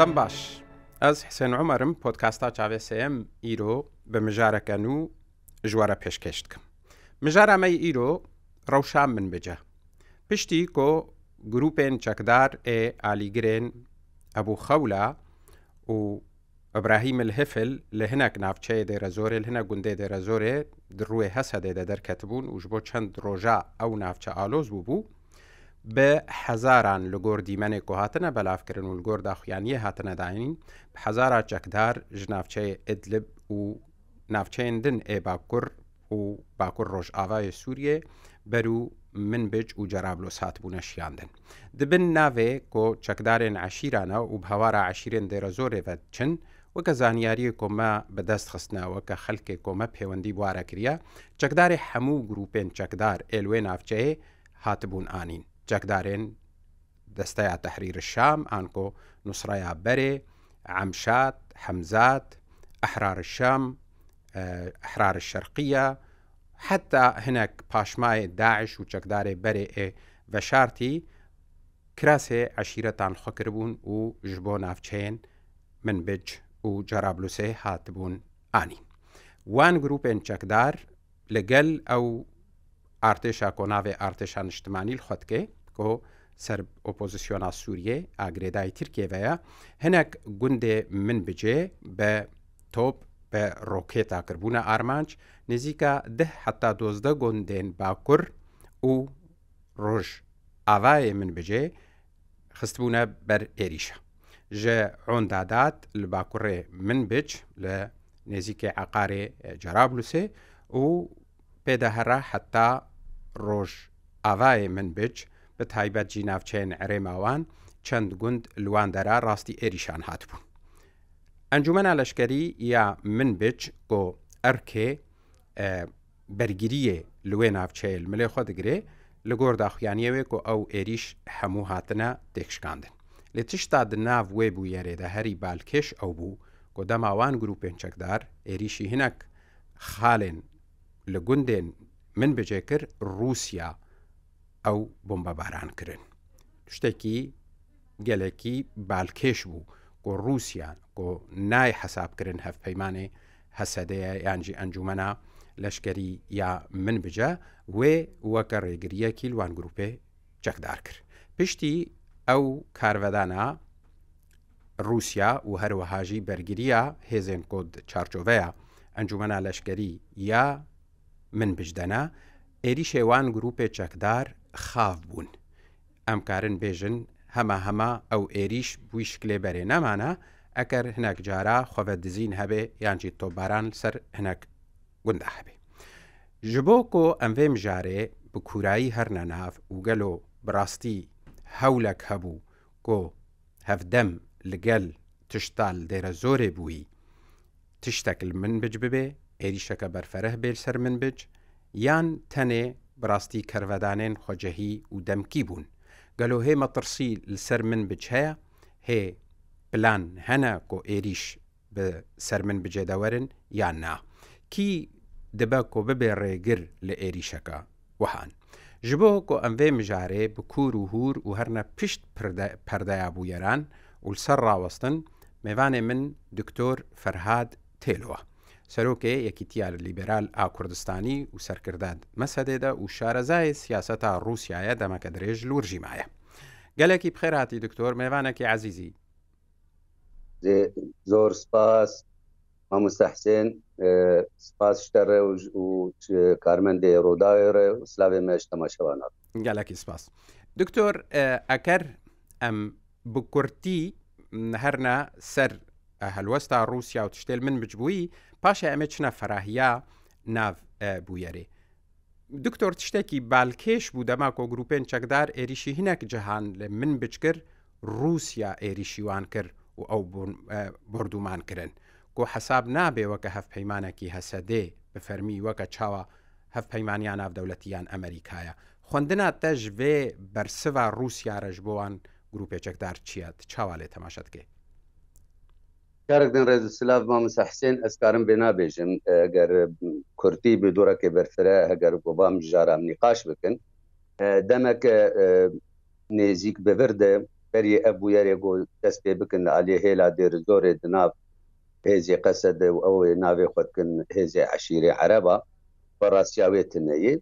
دەم باش ئەس حسێن عمەرم پۆتکاستا چاوێسم ئیرۆ بە مژارەکەن و ژوارە پێشکەشتکەم مژارامەی ئیرۆ ڕەوشان من بجە پشتی کۆ گروپێن چەکدار ئێ ئالیگرێن ئەبوو خەولا و ئەبراهیم الهفل لە هەنک ناوچەیە دێرە زۆرێ هەنە گوندێ دێرە زۆرێ دڕوێ هەسە دێدە دەرکەتبوون وش بۆ چەند ڕۆژە ئەو ناوچە ئالۆز بوو بوو بە حەزاران لە گۆر دیمەنێک و هاتنە بەلافکردن و گۆر داخوایانیە هاتنەداین حەزارا چەکدار ژناوچەیە ئدلب و ناوچەندن ئێ باکوور و باکوور ڕۆژئاوای سووریێ بەر و من بچ و جەرابلۆس هاتبوونە شیاندن. دبن ناوێ کۆ چەکدارێن عشیرانە و هەوارە عشیرێن دێرە زۆرێڤەت چن، وەکە زانیاری کۆمە بەدەست خستنەوە کە خەلکێک کۆمە پەیوەندی بوارەکرە، چەکداری هەموو گروپێن چەکدار ئێلوێ ناوچەیە هاتبوون ئانین. جەکدارێن دەستەیە تەحریر شام ئانکۆ نووسڕیا بەرێ عەمشات حەمزات ئەحرار شام ئەحرار شەرقیە حتا هەنێک پاشمایە داعش و چەکدارێ بەرێ ئێ بەشارتی کراسێ عشیرەتان خۆکردبوون و ژ بۆ ناوچەیەن من بج و جەرابلووسێ هاتبوون ئانی. وان گروپێن چەکدار لەگەل ئەو ئارتێشا کۆناوێ ئارتێشان نیشتمانی خۆتکێ کۆ سەر ئۆپۆزیسیۆنا سووریێ ئاگرێدای ترکێڤەیە هەنێک گوندێ من بجێ بە تۆپ بە ڕۆکێتاکردبووە ئارمانچ نزیکە ده حتا دۆزدە گوندێن باکوور و ڕۆژ ئاوایە من بجێ خستبوونە بەر ئێریشە ji ondadad li bakurê min biç li nêzîkê eqarê Cerablusê û pêdehera heta ڕۆژ ئاوایە من بچ بە تایبەت جیناوچێن ئەرێماوان چەند گوند لواندەرا ڕاستی ئێریشان هاتبوون. ئەنجومەنا لەشکری یا من بچ بۆ ئەرکێ بەرگریە لێ ناوچەیە ملێ خۆ دەگرێ لە گۆر داخیانیەوێک و ئەو ئێریش هەموو هاتنە تێکشکاندن. لە تشتا دناو وێ بوو یاێدە هەری بالکش ئەو بوو کۆ دەماوان گروپێن چەکدار ئێریشی هینەک خاڵێن لە گوندێن من بجێ کرد رووسیا ئەو بمبە بارانکردن شتێکی گەلێکی بالکێش بوو کۆ رووسیان کۆ نای حەسابکردن هەف پەیمانێ هەسەدەیە یانجی ئەنجومەنا لەشکری یا من بجە وێ وەکە ڕێگریەکی لوان گروپێ چەکدار کرد پشتی ئەو کارڤدانە رووسیا و هەروەهاژی بەرگریە هێزن کۆد چارچۆڤەیە ئەنجومەنا لەشکری یا من بژدەنا ئێری شێوان گرروپێ چەکدار خاف بوون ئەم کارن بێژن هەمە هەما ئەو ئێریش بووی شکلێ بەرێ نەمانە ئەگەر هەنەك جارە خۆڤە دزین هەبێ یانجی تۆباران سەر هەنەك گوندا هەبێ ji bo ku em vêm jarê bi kurayî herne nav û gelo birastî hewlek hebû ku hevdem li gel tiştal dêre zorê bûî tiştekil min bic bibe عێریشەکە بەرفەرەه بێل سەر من بچ یان تەنێ بڕاستی کەرەدانێن خۆجەهی و دەمکی بوون گەلو هێ مەترسی لەسەر من بچ هەیە هێ پلان هەنە کۆ عێریش سەر من بجێدەوەرن یان نا کی دەبە کۆ ببێ ڕێگر لە عێریشەکە وهان ji bo ku em vê mijarê bi kûr û hûr û herne pişt perdeya bûyeran û li ser rawestin mêvanê min Diktor Ferhad Têlowa. سەرۆکێ یەکیتیار لیبرال ئاکوردستانی و سەرکردان مەسەدێدا و شارەزای سیاسەتا رووسایە دەمەکە درێژ لورژیمایە گەلێکی بخێراتی دکتۆر میێوانێکی عزیزی زۆر سپاس هەموستەحسێن سپاس شتەڕێ و کارمەندێ ڕووداوێڕێ و سلاێ مێش تەماشەوانات گەلێکی سپاس دکتۆر ئەکەر ئەم بکورتی هەرنا سەر هەلوەستا رووسیا و تشتێل من بجبووی پاشە ئەمە چنە فەراهیا ناو بویەرێ دکتۆر تشتێکی بالکێش بوو دەما کۆ گروپێن چەکدار ئێریشی هینەک جەهان لە من بچکرد رووسیا ئێریشیوان کرد و ئەو بردومان کردن کۆ حەساب نابێ وەکە هەف پەیمانێکی هەسەدێ بە فەرمی وەکە چاوە هەف پەیمانیان ناودەوڵەتیان ئەمریکایە خوندنا تەژ بێ بەرسوا رووسیا ڕژبووان گروپێ چەکدار چیت چاوا لێ تەماشەتکەی کارێکدن ڕێز سلاف مامسا حسێن ئەسکارم بێ نابێژم ئەگەر کورتی ب دوورەکە بەرفرە هەگەر گۆبام ژارام نیقاش بکن دەمەک نێزیک بەوردە بەری ئەبوو یارێ گۆ دەست پێ بکن علی هێلا دێر زۆرێ دناب هێزی قەسە ئەو ناوێ خودکن هێزی عشیری عەرەبە بەڕاستیاوێتنەیە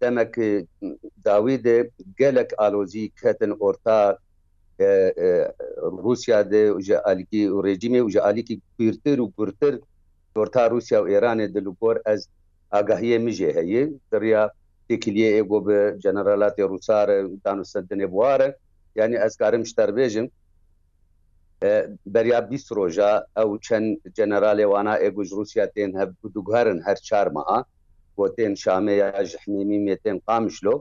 دەمەک داویدێ گەلک ئالۆزی کەتن ئۆرتا روسیا دێژەعالیکی و ڕێژیمی و ژعالیکی بیرتر و گورتر تۆرتا روسیا و ئێرانێ دلوپۆر ئەس ئاگاهیە میژێ هەیە دڕیا تێکلیە ئێگۆ بە جەنەرالاتی رووسارە دانوسە دنێ بوارە یعنی ئەسکارم شتەربێژم بەریا بیست ڕۆژە ئەو چەند جەنەرالێوانە ئێگوژ رووسیا تێن هەب دوگارن هەر چارمەها بۆ تێن شامەیە ژحمیمی مێتێن قامشلۆ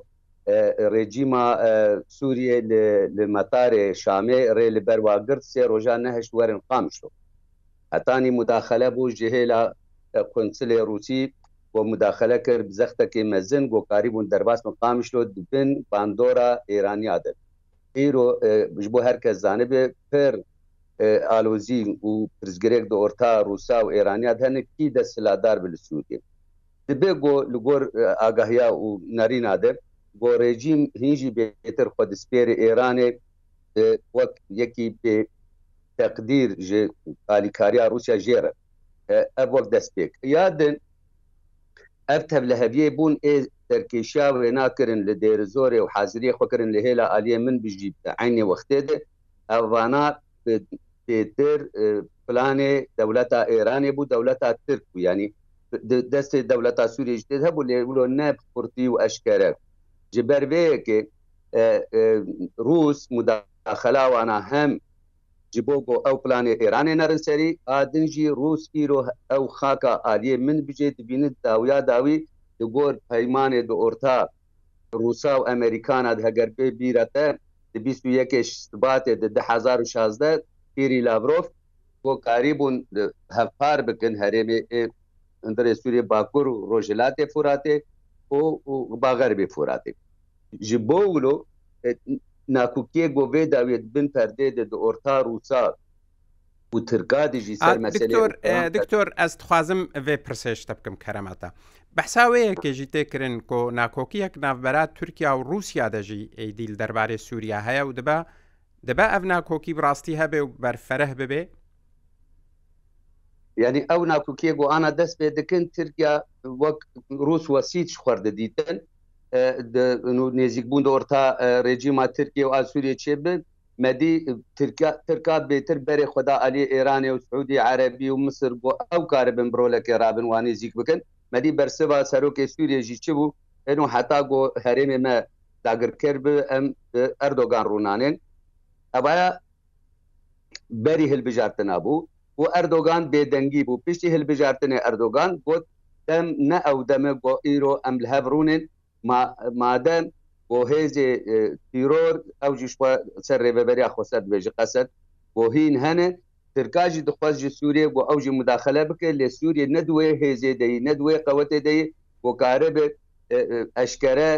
ڕێجیما سووریە لە مەتارێ شامێ ڕێ لە بەرواگررت سێ ڕۆژان نەهشت وەرن قامشۆ ئەتانی مداخلە بوو جهێلا کنسلێ روسی بۆ مداخلە کرد بزەختەکە مەزن گۆکاری بوون دەرباس مقامشۆ دبن باندۆرە ئێرانیادە ئیرۆ بۆ هەرکە زانبێ پر ئالۆزی و پرزگرێک دە ئۆرتا رووسا و ئێرانیات هەنێکی دەسلادار بل سوودێ دبێ گۆ لەگۆر ئاگاهیا و نەرینادر بۆ ڕێژیم هیژی بێتر خودسپێری ئێرانێ وەک یەکی پێ تقدیر ئالیکاریا رووسیا ژێرە ئەب وەک دەستپێک یادن ئەف تەب لە هەبیێ بوون ئێ دەرکێشیا وێناکردن لە دێر زۆرێ و حازری خۆکردن لە هێلا عالیە من بژی عینێ وەختێدە ئەوانا پێتر پلانێ دەولەتا ئێرانێ بوو دەولەتا ترک بوو ینی دەستی دەولەتا سووریش دێت هەبوو لێولۆ نەب قورتی و ئەشکەرە ji berveyekê روس مداخلاوانا hem ji bo got ew planê Îranê nerin serî adin jî Rûs îro ew xaka aliyê min bijê dibînin dawiya dawî di gor peymanê di orta Rûsa û Emerîkana heger pê bîre te di bîst û yekê sibatê di 2016 Îrî Lavrov got karî bûn hevpar bikin herêmê Hindirê Sûriye Bakur û Rojilatê Furatê o bagerbê foratê ji bo wilo nakûkiye govê dawiyet bin perdê de di orta rûsa û tirkadî jî ser Diktor ez dixwazim vê pirsêj te bikim keremeta. Behsa wêyekê jî têkirin ku nakokiyek navbera Tirkiya û Rûsya de jî êdîl derbarê Sûriya heye û dibe dibe ev nakokî rastî hebe û berfereh bibe ینی ئەو ناکوکیە گوانە دەست پێ دەکەن ترکیا وەک ڕوس وەسیچ خواردە دیتن نێزیک بوون دەوە تا ڕێجیما ترکیە و ئاسووریە چێ بن مەدی ترکات بێتر بەرێ خدا علی ئێرانی و سعودی عربی و مصر بۆ ئەو کارە بن برۆلەکە رابن وانێ زیک بکەن مەدی بەرسەوا سەرۆکی سوورێژی چ بوو ئەن و حتا گۆ هەرێمێ مە داگرکرد بە ئەم ئەردۆگان ڕوونانێن ئەبە بەری هەلبژارتە نبوو و ئەردۆگان بێدەنگی بوو پشتی هلبژارتنێ ئەردۆگان گوت دەم نە ئەو دەمە بۆ ئیرۆ ئەم لە هەبڕونێن مادەم بۆ هێزێ تیرۆر ئەو جیش سەر ڕێبەبەریا خۆسەر بێژی قەسەر بۆ هین هەنە ترکاژی دخوازی سووریە بۆ ئەوژی مداخلە بکە لە سووریە نەدوێ هێزێ دەی نەدوێ قەوتێ دەی بۆ کارە بێت ئەشکرە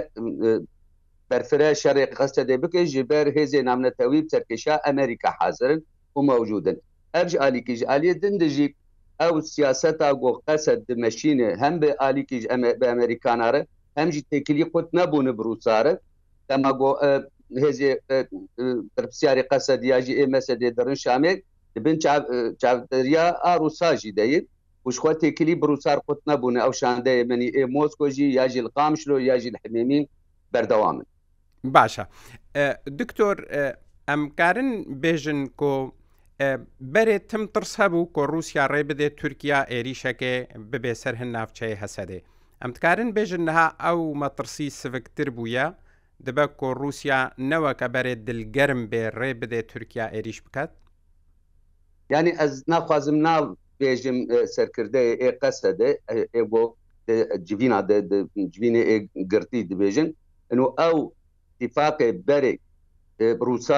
بەرفرە شەڕێ قەستە دەی بکە ژبەر هێزێ نامنەتەوی سەرکێشا ئەمریکا حاضرن و مەوجودن ev ji alîkî ji aliyê din de jî ew siyaseta got qesed di meşîne hem bi alîkî bi Amerikanare hem jî tekilî xut nebûne bi Rûsare tema got hêzê pirpsyarê qesediya jî ê mesedê dirin Şamê dibin çavderiya a Rûsa jî deyir وشخوا تێکلی بروسار قوت نەبوون ئەو شاندەیە منی ئێ مۆسکۆژی یاژیل قامشلۆ یاژیل حمێمین بەردەوامن باشە دکتۆر ئەمکارن بێژن کۆ بەرێ تم ترس هەبوو کۆ رووسیا ڕێ بدێت تورکیا ئێریشەکێ ببێ سەر هەن ناوچەیە هەسەدێ ئەمتکارن بێژن نەها ئەو مەترسی سڤکتر بووە دەبە کۆ رووسیا نەوەکە بەرێ دلگەرم بێ ڕێ بدێ تورکیا ئێریش بکات ینی ئەز ناخوازم ناڵ بێژم سەرکردەیە ئێ قەسەدە ئێ بۆ جوینا جوینێ گرتی دبێژن ئەو دیفاقێ بەرێک بروسا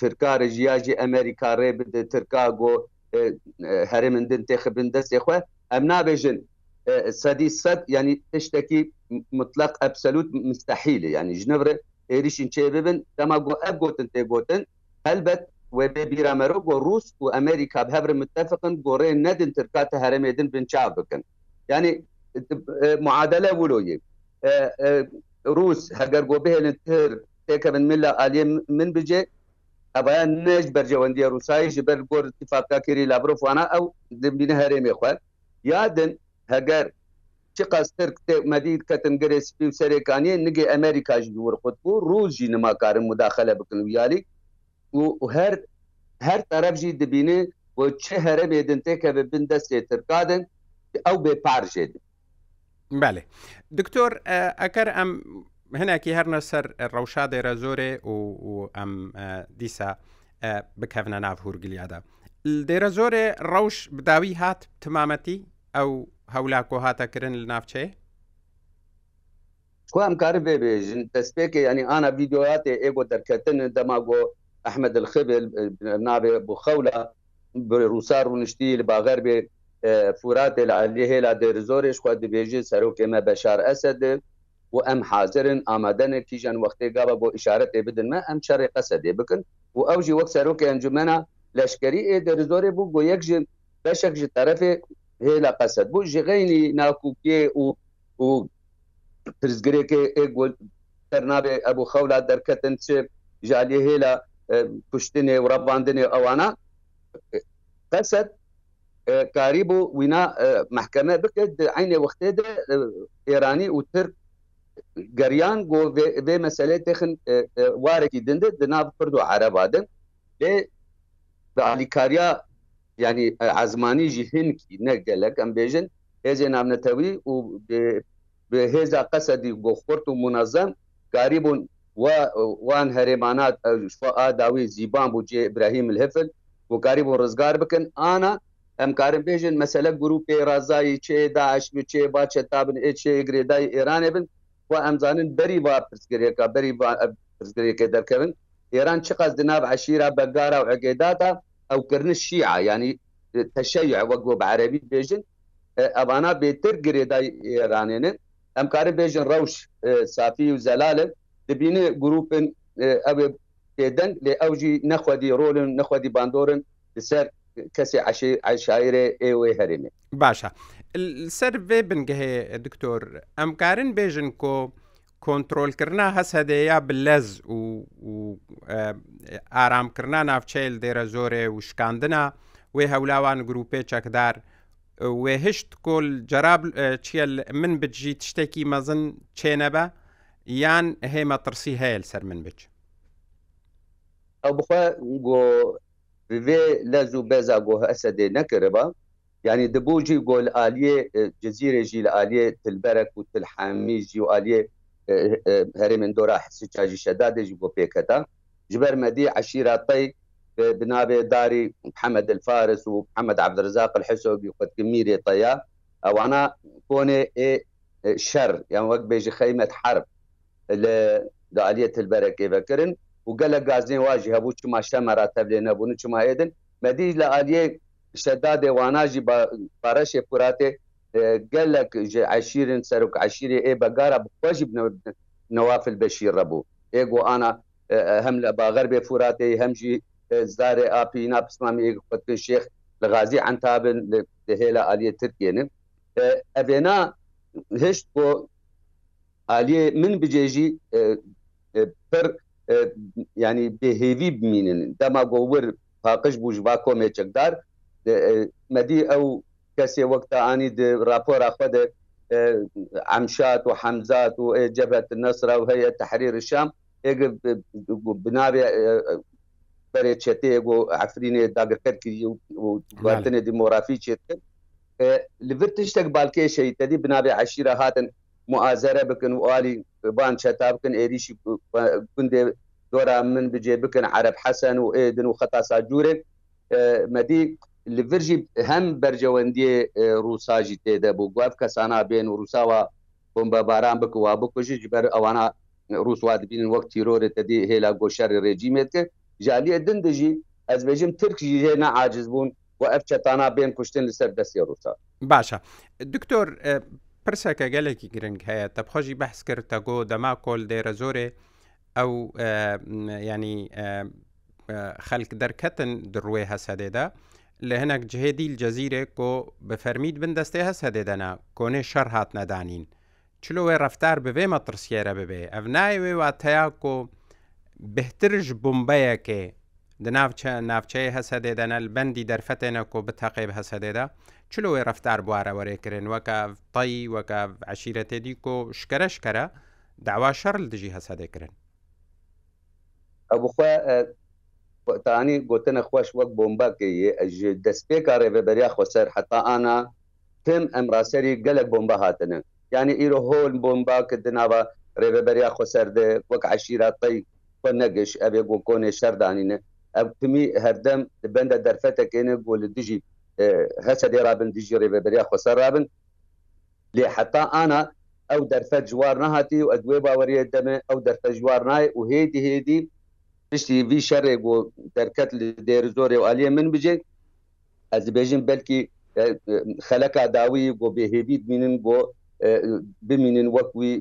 ترکارە ژیاژی ئەمریکا ڕێ بدە ترکاگۆ هەرێ مندن تێخبن دەستێ خوێ ئەم نابێژن سەدی سەد ینی تشتێکی مطلق ئەبسەلووت مستحیلە ینی ژنەڕێ عێریشین چێ ببن دەما گۆ ئەب گوتن تێگوتن هەلبەت وێبێ بیرامەرۆ گۆ رووس و ئەمریکا هەبر متفقن گۆڕێ نەدن ترکاتە هەرمێدن بنچاو بکەن ینی معادلە ولۆیە رووس هەگەر گۆ بهێنن تر پێکەن من لە عالی من بجێ ئەبیان نەشت بەرجەوەندی ڕووسایی ژ بەر گۆر اتفاقاکەری لابرۆفوانە ئەو دبینە هەرێمێ خوێن یادن هەگەر چ قەستر مەدید کەتن گەرە سپی و سەرەکانی نگە ئەمریکاژ وەرخوت بوو ڕۆژی نماکارن مداخلە بکن و یالی و هەر هەر تەرەبژی دبینێ بۆ چه هەرە بێدنتێکە بە بن دەستێ ترکادن ئەو بێ پارژێدن بەێ دکتۆر ئەگەر ئەم هەنێکی هەرنە سەر ڕەوشا دێرە زۆرێ و ئەم دیسا بکەونە ناو هورگلیادا دێرە زۆرێ ڕەوش بداوی هات تمامەتی ئەو هەولاکۆ هاتەکردن لە ناوچەیە خو امکار به بیژن تسبیک یعنی انا ویدیوات ایگو درکتن دماغو احمد الخبل ناب بو خوله روسار ونشتی لباغر به فورات علیه لا درزورش خو د بیژن سروک ما بشار اسد و ئەم حاضرن ئامادەنێک تیژان وەختێگا بە بۆ ئشارەتێ بدنمە ئەم شارێ قەسەدێ بکن و ئەوژی وەک سەرۆکی ئەنجومەە لەشکری ئێ دەرزۆرێ بوو بۆ یەک ژن بەشێک ji تەرەفێ هێلا قەسەد بوو ژغینی ناکوکێ و و پرزگرێکێ ئێگوەرنابێ ئەبوو خەولا دەرکەتن چ ژالی هێلا پشتنێ و ڕەباندنێ ئەوانە قەسەد کاری بوو وینا محکمە بکرد عینێ وەختێ ئێرانی و ترک گەریان گۆ بێ مەسلەی تخن وارێکی دندە دناب کرد و عەرەبادن بێ علیکاریا ینی عزمانی ژی هینکی نەگەلک ئەم بێژن هێزی نامنەتەوی و هێزا قەسەدی بۆ خورد و منەزەم کاری بوون وان هەرێمانات داوی زیبان بوو جێ براهیم الهفل و کاری بۆ ڕزگار بکەن ئانا ئەم کارم بێژن مەسلە گروپی رازایی چێ داعش بچێ باچە تابن ئێ چێ گرێدای ئێرانێ بن و ئەمزانن بەری با پرسگرێکە بەری پرسگرێکە دەکەون ئێران چ قەز دناب عشیرا بەگارا و ئەگەدادا ئەو کردن شیع ینی تەشەع وەک بۆ بەعرەبی بێژن ئەوانە بێتر گرێدای ئێرانێنن ئەم کارە بێژن ڕەوش سافی و زەلالن دبینە گروپن ئەو پێدەنگ لێ ئەوژی نەخوادی ڕۆلن نەخوادی باندۆرن لەسەر کەسی عشاعرێ ئێوەی هەرێنێ باشە. سەر بێ بنگە هەیە دکتۆر ئەمکارن بێژن کۆ کۆنتترۆلکردنا هەس هەدەیە بلەز و ئارامکردنا ناوچەیل دێرە زۆرێ و شکاندنە وێ هەولاوان گروپێ چەکدار وێهشت کۆل جراب چیل من بجیت شتێکی مەزن چێنەبە یان هێمە ترسی هەیە سەر من بچ ئەو بخوا گۆ لەز و بێزا گۆ هەسەدێ نەکردەوە yani dibojî gol aliye cezîre jî li aliye tilberek û tilhemî jî aliye herê min dora hesica jî şedadê jî got pêketa ji ber medî eşîra pey binavê darî Hemed el Faris û Hemed Abdirzaq el Hesogî xwedki mîrê teya ewana konê ê şer yan wek bêjî xeymet herb li aliye tilberekê vekirin û gelek gazên wa jî hebû çima şemera tevlê nebûn çima êdin medî li aliye سەدا دێواناژی پارەشێ پوراتێ گەلک عشیرن سەرک عشیری ئێ بەگارە بخۆشی نەوافل بەشی ڕەبوو ئێگو ئانا هەم لە باغەر بێ فوراتی هەمجی زارێ ئاپینا پسلامی خودکن شێخ لە غازی ئەتابن هێلا عالیە ترکێنن ئەبێنا هشت بۆ عالیە من بجێژی پر ینی بهێوی بمینن دەما گۆور پاقش بوو ژ با کۆمێ چەکدار مەدی ئەو کەسێ وەکتانی راپۆراخوا عمشات و حەمزات و جبهة النصر و هەیە تحرير الشام بناوێ بەێ چێتەیە بۆ ئەفرینێ داگرکرد کردی وتنێ دیمۆرافی چێت کرد لەبر تشتێک بالکێ شەیتەدی بناوێ عشیرە هاتن معازرە بکن و عالی بان چتا بکن عێریشی گوندێ دۆرا من بجێ بکن عرب حەسەن و ئێدن و خەتا ساجوورێک مەدی li vir jî hem bercewendiyê Rûsa jî têde bû guev kesana bên û Rûsawa bombe baran biku wa bikujî ji ber ewana Rûswa dibînin wek tîrorê tedî hêla goşerê rejimê dike jaliye din de jî ez bêjim Tirk jî hê ne aciz bûn و ev çetana bên kuştin li ser destê Rûsa. Başa. Diktor پرسەکە گەلێکی گرنگ هەیە تەبخۆشی بەحس کرد تەگۆ دەما کۆل دێرە زۆرێ ئەو ینی خەلک دەرکەتن دڕوێ هەسەدێدا لە هەنێک جهێدیل جەزیرێک کۆ بەفەرمید بن دەستێ هەست هەدێدەنا کۆنێ شەر هات نەدانین چلوێ ڕفتار ببێ مەترسیێرە ببێ ئەف نایوێ واتەیا کۆ بهترش بمبەیەکێ دناوچە ناوچەیە هەسەدێدەنە بەندی دەرفەتێنە کۆ بتەقێب هەسەدێدا چلوێ ڕفتار بوارە وەرێکردن وەکە تایی وەکە عشیرەتێدی کۆ شکرە شکرە داوا شەڕل دژی هەسەدێکردن ئەو بخۆ تانی گوتنە خوش وەک بۆمباکە ji destpêka rêveberiya xweser heta ana tim em raserî gelek bomba hatinin yani îro hol bomba ki di nava rêveberiya xweser de wek eşîra tey xwe negiş ev ê gokonê şer danîne ev timî herdem di benda derfetekêne got li dijî hesedê rabin dijî rêveberiya xweser rabin lê heta ana ew derfet ciwar nehatî û edwê baweriye deme ew derfe ciwar nayê û hêdî hêdî پشتی وی شەڕێک بۆ دەرکەت دێر زۆرێ و عالیە من بجێ ئەز بێژین بەلکی خەلەکە داوی بۆ بێهێبیت بینن بۆ بمینن وەکوی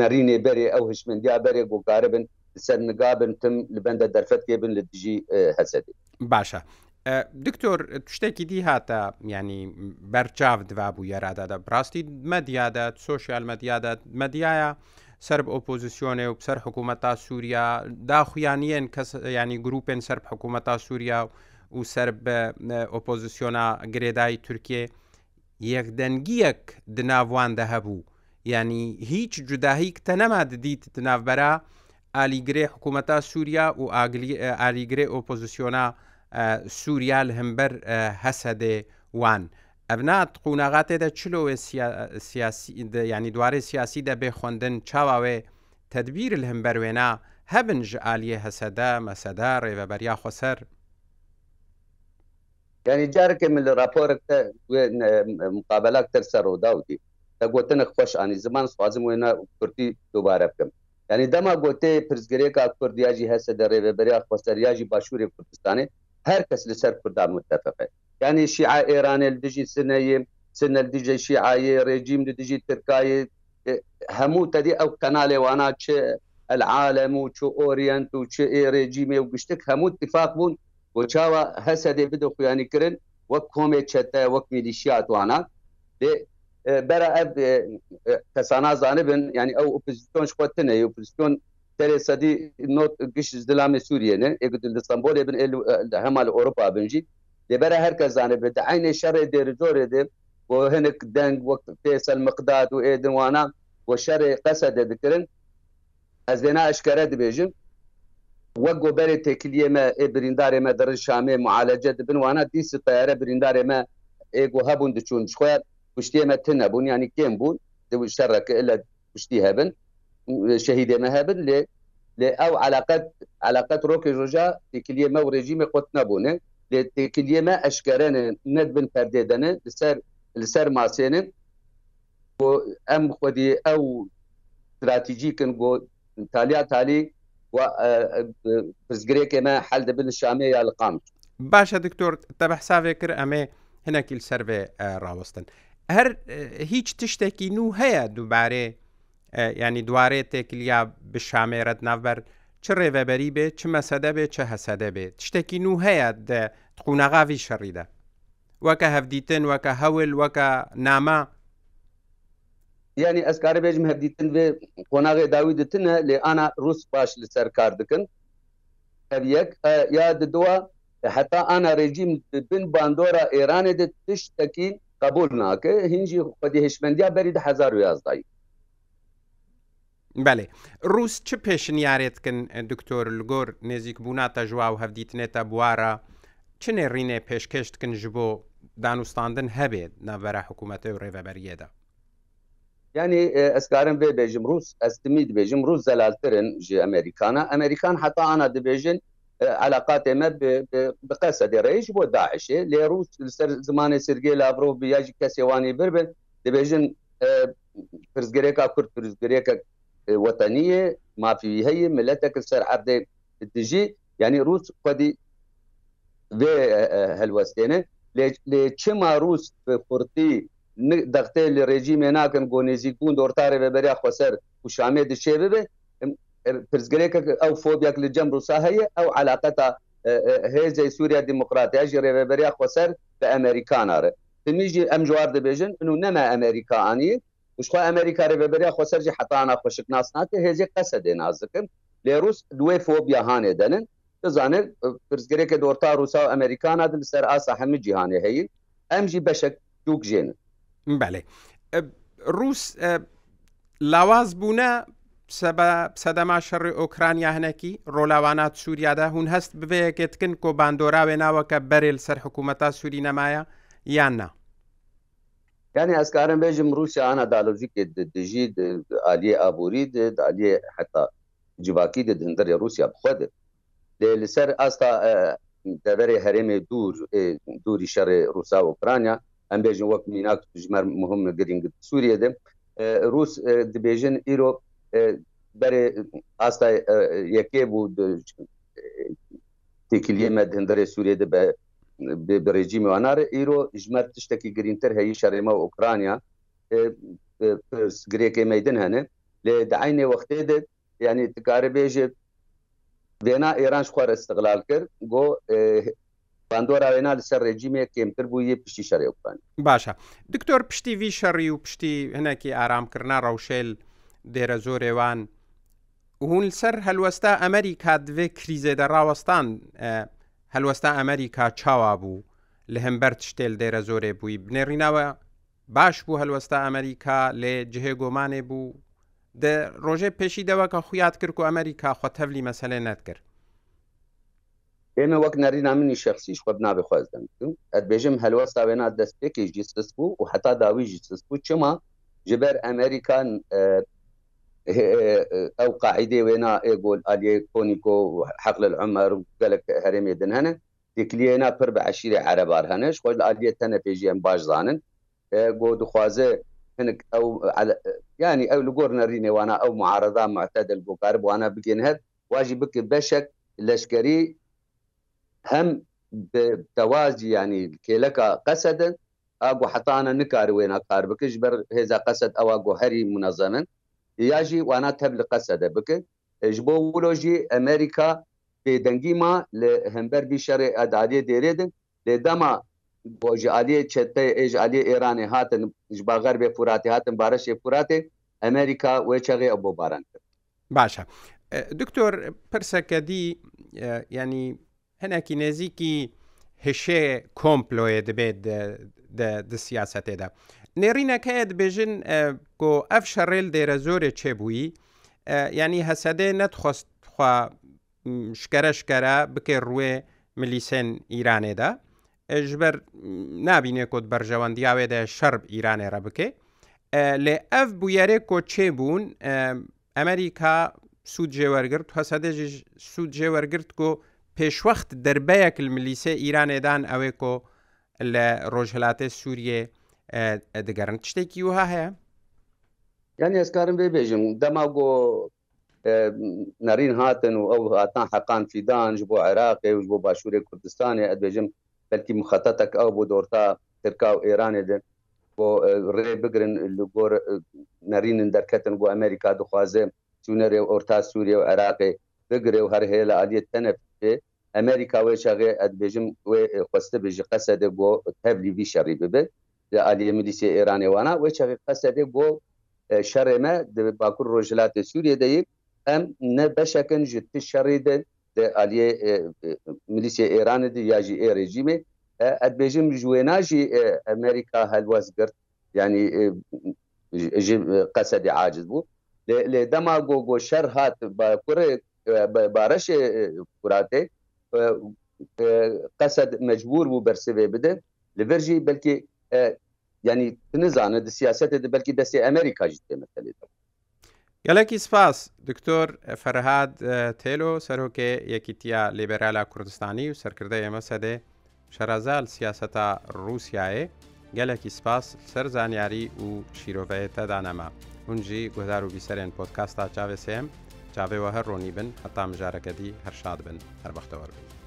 نەرینێ بەرێ ئەو هشمندیا بەرێ بۆ کارە بن سەر نگابن تم لە بەندە دەرفەت کێ بن لە دژی هەسەدی باشە. دکتۆر شتێکی دی هاتە ینی بەرچاو دوابوو یارادادا بڕاستی مەدیادە سۆشیال مەدیادە مەدیایە سرب ئۆپۆزیسیۆنێ و سەر حکوومەتا سووریا داخویانیەن کەس ینی گروپێن سەر حکوومەتا سووریا و سەر بە ئۆپۆزیسیۆنا گرێدای تورکێ یەکدەنگیەک دناواندە هەبوو ینی هیچ جوداهیکتە نەما ددیت ناوبەرە ئالیگرێ حکوومەتا سووریا و ئالیگرێ ئۆپۆزیسیۆنا سووریا هەمبەر هەسەدێ وان. ئەڤنات قووناغاتێدا چلوێ سیاسی ینی دوارەی سیاسی دەبێ خوندن چاواوێ تدبیر هەم بەروێنا هەبن ژ عالیە هەسەدا مەسەدا ڕێڤەبەریا خۆسەر ینی جارێکە من لە راپۆرێک مقابلات تەرسە ڕۆداوتی تا گوتنە خۆش ئانی زمان سوازم وێنە کوردی دووبارە بکەم ینی دەما گوتێ پرزگرێکا کوردیاژی هەسە دە ڕێڤەبەریا خۆسەریاژی باشووری کوردستانی هەر کەس لەسەر کوردان متتەفقێت یعنی شیع ئێرانێ دژی سنەیە سنە دیژە شیعایە ڕێجیم دژی ترکایە هەموو تدی ئەو کەناالێوانا چ العالم و چ ئۆریەنت و چ ئێڕێجیمێ و گشتك هەموو اتفاق بوون بۆ چاوە هەسە دێ بدە خویانیکردن وەک کۆمێ چەتە وەک میلیشیاتوانە بەرە ئەب کەسانە زانبن ینی ئەو ئۆپزیسیۆن خوتنە ئۆپزیسیۆن تەرێ سەدی نۆت گشت دلامی سووریێنە ئێ دستانبولێ بن هەما لە ئۆروپا بنجی دەبەرە هەر کە زانێ بێت عینێ شەڕێ دێر جۆرێ دێ بۆ هەنک دەنگ وەک پێسەل مقداد و ئێدنوانە بۆ شەرێ قەسە دەدکردن ئەس دێنا ئەشکەرە دەبێژن وەک گۆبەرێ تێکلیێمە ئێ بریندارێمە دەڕن شامێ معالەجە دەبنوانە دیسی تەیارە بریندارێمە ئێگو هەبوون دچون خوێر پشتێمە تنە بوون ینی کێم بوون دوی شەڕەکە لە پشتی هەبن شەهیدێمە هەبن لێ لێ ئەو علاقەت علاقەت ڕۆکی ڕۆژە تێکلیێمە و ڕێژیمی قوت نەبوونێ لێتێکلیێمە ئەشکەرەنن نەت بن پەردێدەنن لەسەر لەسەر ماسێنن بۆ ئەم خودی ئەو استراتیژیکن بۆ تالیا تالی و پزگرێکێمە حل دەبن شامێ یا لەقام باشە دکتۆر تەبە حساوێ کرد ئەمێ هەنێکی سەرێ ڕاوەستن هەر هیچ تشتێکی نو هەیە دووبارێ ینی دوارێ تێکلیا بشامێرت ناوبەر چ ڕێڤەبەری بێ چ مەسەدە بێ چه هەسەدە بێت شتێکی نو هەیە دە تقونەغاوی شەڕیدا وەکە هەفدیتن وەکە هەول وەکە نامە ینی ئەسکارە بێژم هەفدیتن بێ قۆناغی داوی دتنە لێ ئانا ڕوس باش لەسەر کار دکن هەریەک یا ددووە حتا ئانا ڕێژیم بن باندۆرە ئێرانێ دە تشتەکی قبول ناکە هینجی خودی هشمندیا بەری 1970 دایی بەێ ڕوس چ پێشنیارێتکن دکتۆر لگۆر نێزیک بووناتە ژوا و هەفدیتنێتە بوارە چنێ ڕینێ پێشکەشتکن ژ بۆ دانوستاندن هەبێت نەبەرە حکوومەتی و ڕێبەبەریەدا ینی ئەسکارم بێ بێژم ڕوس ئەستمی دبێژم ڕوس زەلالترن ژ ئەمریکانە ئەمریکان حتاانە دەبێژن علاقات ئێمە بقەسە دێڕێژ بۆ داعشێ لێ ڕوس سەر زمانی سرگێ لاڤۆ بیاژی کەسێوانی بربن دەبێژن پرزگرێکا کورد پرزگرێکە وطنيه ما في هي ملتك السر عبد الدجي يعني روس قدي في هالوستينه لچما روس في قرتي دغته لرژیم ناکن گونیزی کون دورتار به بریا خسر و شامه د شیبه به پرزګری ک او فوبیا ک لجم روسا هي او علاقته هيزه سوريا ديمقراطيه جري به بریا خسر به امریکان اره تنیجی ام جوار د بیژن انه نما امریکانی وشخوا ئەمریکا ڕێبەریا خۆسەرجی حتاانە خۆشک ناسناتە هێزی قەسە دێ نازەکەن لێروس دوێ فۆبیا هاانێ دەنن دەزانێت پرزگرێکە دۆرتا رووسا و ئەمریکانە دن سەر ئاسا هەمە جیهانێ هەیە ئەمژی بەشک دووک ژێنن بەێ رووس لاواز بوونە سەدەما شەڕی ئۆکرانیا هەنەکی ڕۆلاوانات سووریادا هون هەست ببەیەکێتکن کۆباندۆراوێ ناوەکە بەرێل سەر حکوومەتا سووری نەمایە یاننا yani ez karim bêjim Rusya ana dalojikê dijî aliyê aborî de aliyê heta civakî de dindirê Rusya bixwe de lê li ser asta deverê herêmê dûr dûrî şerê Rusa Ukrayna em bêjin wek mînak ji mer muhim girîng Sûriye de Rus dibêjin îro berê asta yekê bû tekiliye me dindirê Sûriye de be بڕێژیمیوانارە ئیرۆ ژمەر تشتێکی گرینتر هەیە شەڕێمە و ئوکرانیا گرێکی مەدن هەنێ لێ داینێ وەختێ دێت ینی تکارە بێژێ وێنا ئێران خوارە استقلال کرد گۆ باندۆرا وێنا لەسەر ڕێجیمێک کێمتر بوو یە پشتی شەڕێ وکان باشە دکتۆر پشتی وی شەڕی و پشتی هەنێکی ئارامکردنا ڕەوشێل دێرە زۆرێوان هون سەر هەلوەستا ئەمریکا دوێ کریزێ دە ڕاوەستان هەلوەستا ئەمریکا چاوا بوو لە هەمبەر شتێل دێرە زۆرێ بووی بنێڕینەوە باش بوو هەلوەستا ئەمریکا لێ جهێ گۆمانێ بوو ڕۆژێ پێشی دەوە کە خویات کرد و ئەمریکا خۆ تەولی مەسلێ نەتکرد ئێمە وەک نەرینا منی شخصیش خۆت نابێخوازدەم ئەبێژم هەلوەستا وێنا دەستپێکیش جیسس بوو و حتا داویژی سس بوو چما جبەر ئەمریکان ئەو قاعدێ وێنا ئێگۆل ئالیە کۆنیکۆ حەقل عمەر گەلک هەرێمێ دن هەنە دیکلێنا پر بە عشیری عەرەبار هەنش خۆش ئالیە تەنە پێژیان باش زانن گۆ دخوازە هنك او على يعني او لقورنا ريني وانا او معارضه معتاده البوكارب وانا بجين هاد واجي بك بشك لشكري هم بتوازي يعني كي لك قسدا اقو حطانا نكار وين اقار بك جبر هذا قسد او اقو هري منظما یاژی وانا تب لە قەسەدە بکرد ji bo wloji Amerika pêdengîma li hember bî şerê edaliye dêrêdin lê dema ji aliyê çete êj aliyê Îranê hatin ji bagerbê Furatê hatin bareşê Furatê Amerika wê çeğê ew bo baran kir. Baş e. Doktor pirsekedî yanî hinekî nêzîkî hişê komployê dibê di siyasetê de. نێڕینەکەیە دەبێژن گۆ ئەف شەڕێل دێرە زۆرێ چێبووی ینی هەسەدێ نەتخواست شکرە شکرە بکێ ڕوێ ملیسێن ئیرانێدا ژبەر نبینێ کۆت بەرژەوەندیاوێدا شەرب ئیرانێرە بکێ لێ ئەف بویارێک کۆ چێ بوون ئەمریکا سوود جێوەرگرت هەسەدەژ سوود جێوەرگرت کۆ پێشوەخت دەربەیەک ملیسە ئیرانێدان ئەوێ کۆ لە ڕۆژهلاتە سووریێ دەگەڕن شتێکی وها هەیە یعنی ئەسکارم بێ بێژم دەما گۆ نەرین هاتن و ئەو هاتان حەقان فیدان ji بۆ عێراقی و بۆ باشووری کوردستانی ئەدبێژم بەلکی مخەتەتەك ئەو بۆ دۆرتا ترکا و ئێرانێ دن بۆ ڕێ بگرن لە گۆر نەرینن دەرکەتن بۆ ئەمریکا دخوازێ چونەرێ ئۆرتا سووریە و عێراقی بگرێ و هەر هەیە لە عادیت تەنەفێ ئەمریکا وێ شەغێ ئەدبێژم وێ خوستە بێژی قەسەدە بۆ تەبلیبی شەڕی ببێت عالیە میلیسی ئێرانێوانە وی چاقی قەسەدێ بۆ شەڕێمە باکوور ڕۆژلاتە سووریە دەیک ئەم نە بەشەکەن ژ شەڕی دە عالیە میلیسی ئێرانە دی یاژی ئێرێژیمێ ئەدبێژم ژێناژی ئەمریکا هەلوەز گرت ینی قەسەدی عاجز بوو لێ دەما گۆگۆ شەر هات باکوڕ بارەشێ کوراتێ قەسەد مەجبور بوو بەرسێ بدە لەبەرژی بلکی yani nizane di siyaset de belki desteği Amerika ciddi meseleydi. Gelekî spas Diktor Ferhad Têlo serrokê Yekîtiya Liberala Kurdistanî û serkirde yeme sedê şerazal siyaseta Rûsyayê gelekî spas ser zanyarî û şîroveyê te danema. Hûn jî guhdar û bîserên podkasta çavê sêm çavê we her ronî bin heta mijarekedî her şad bin herbextewar bin.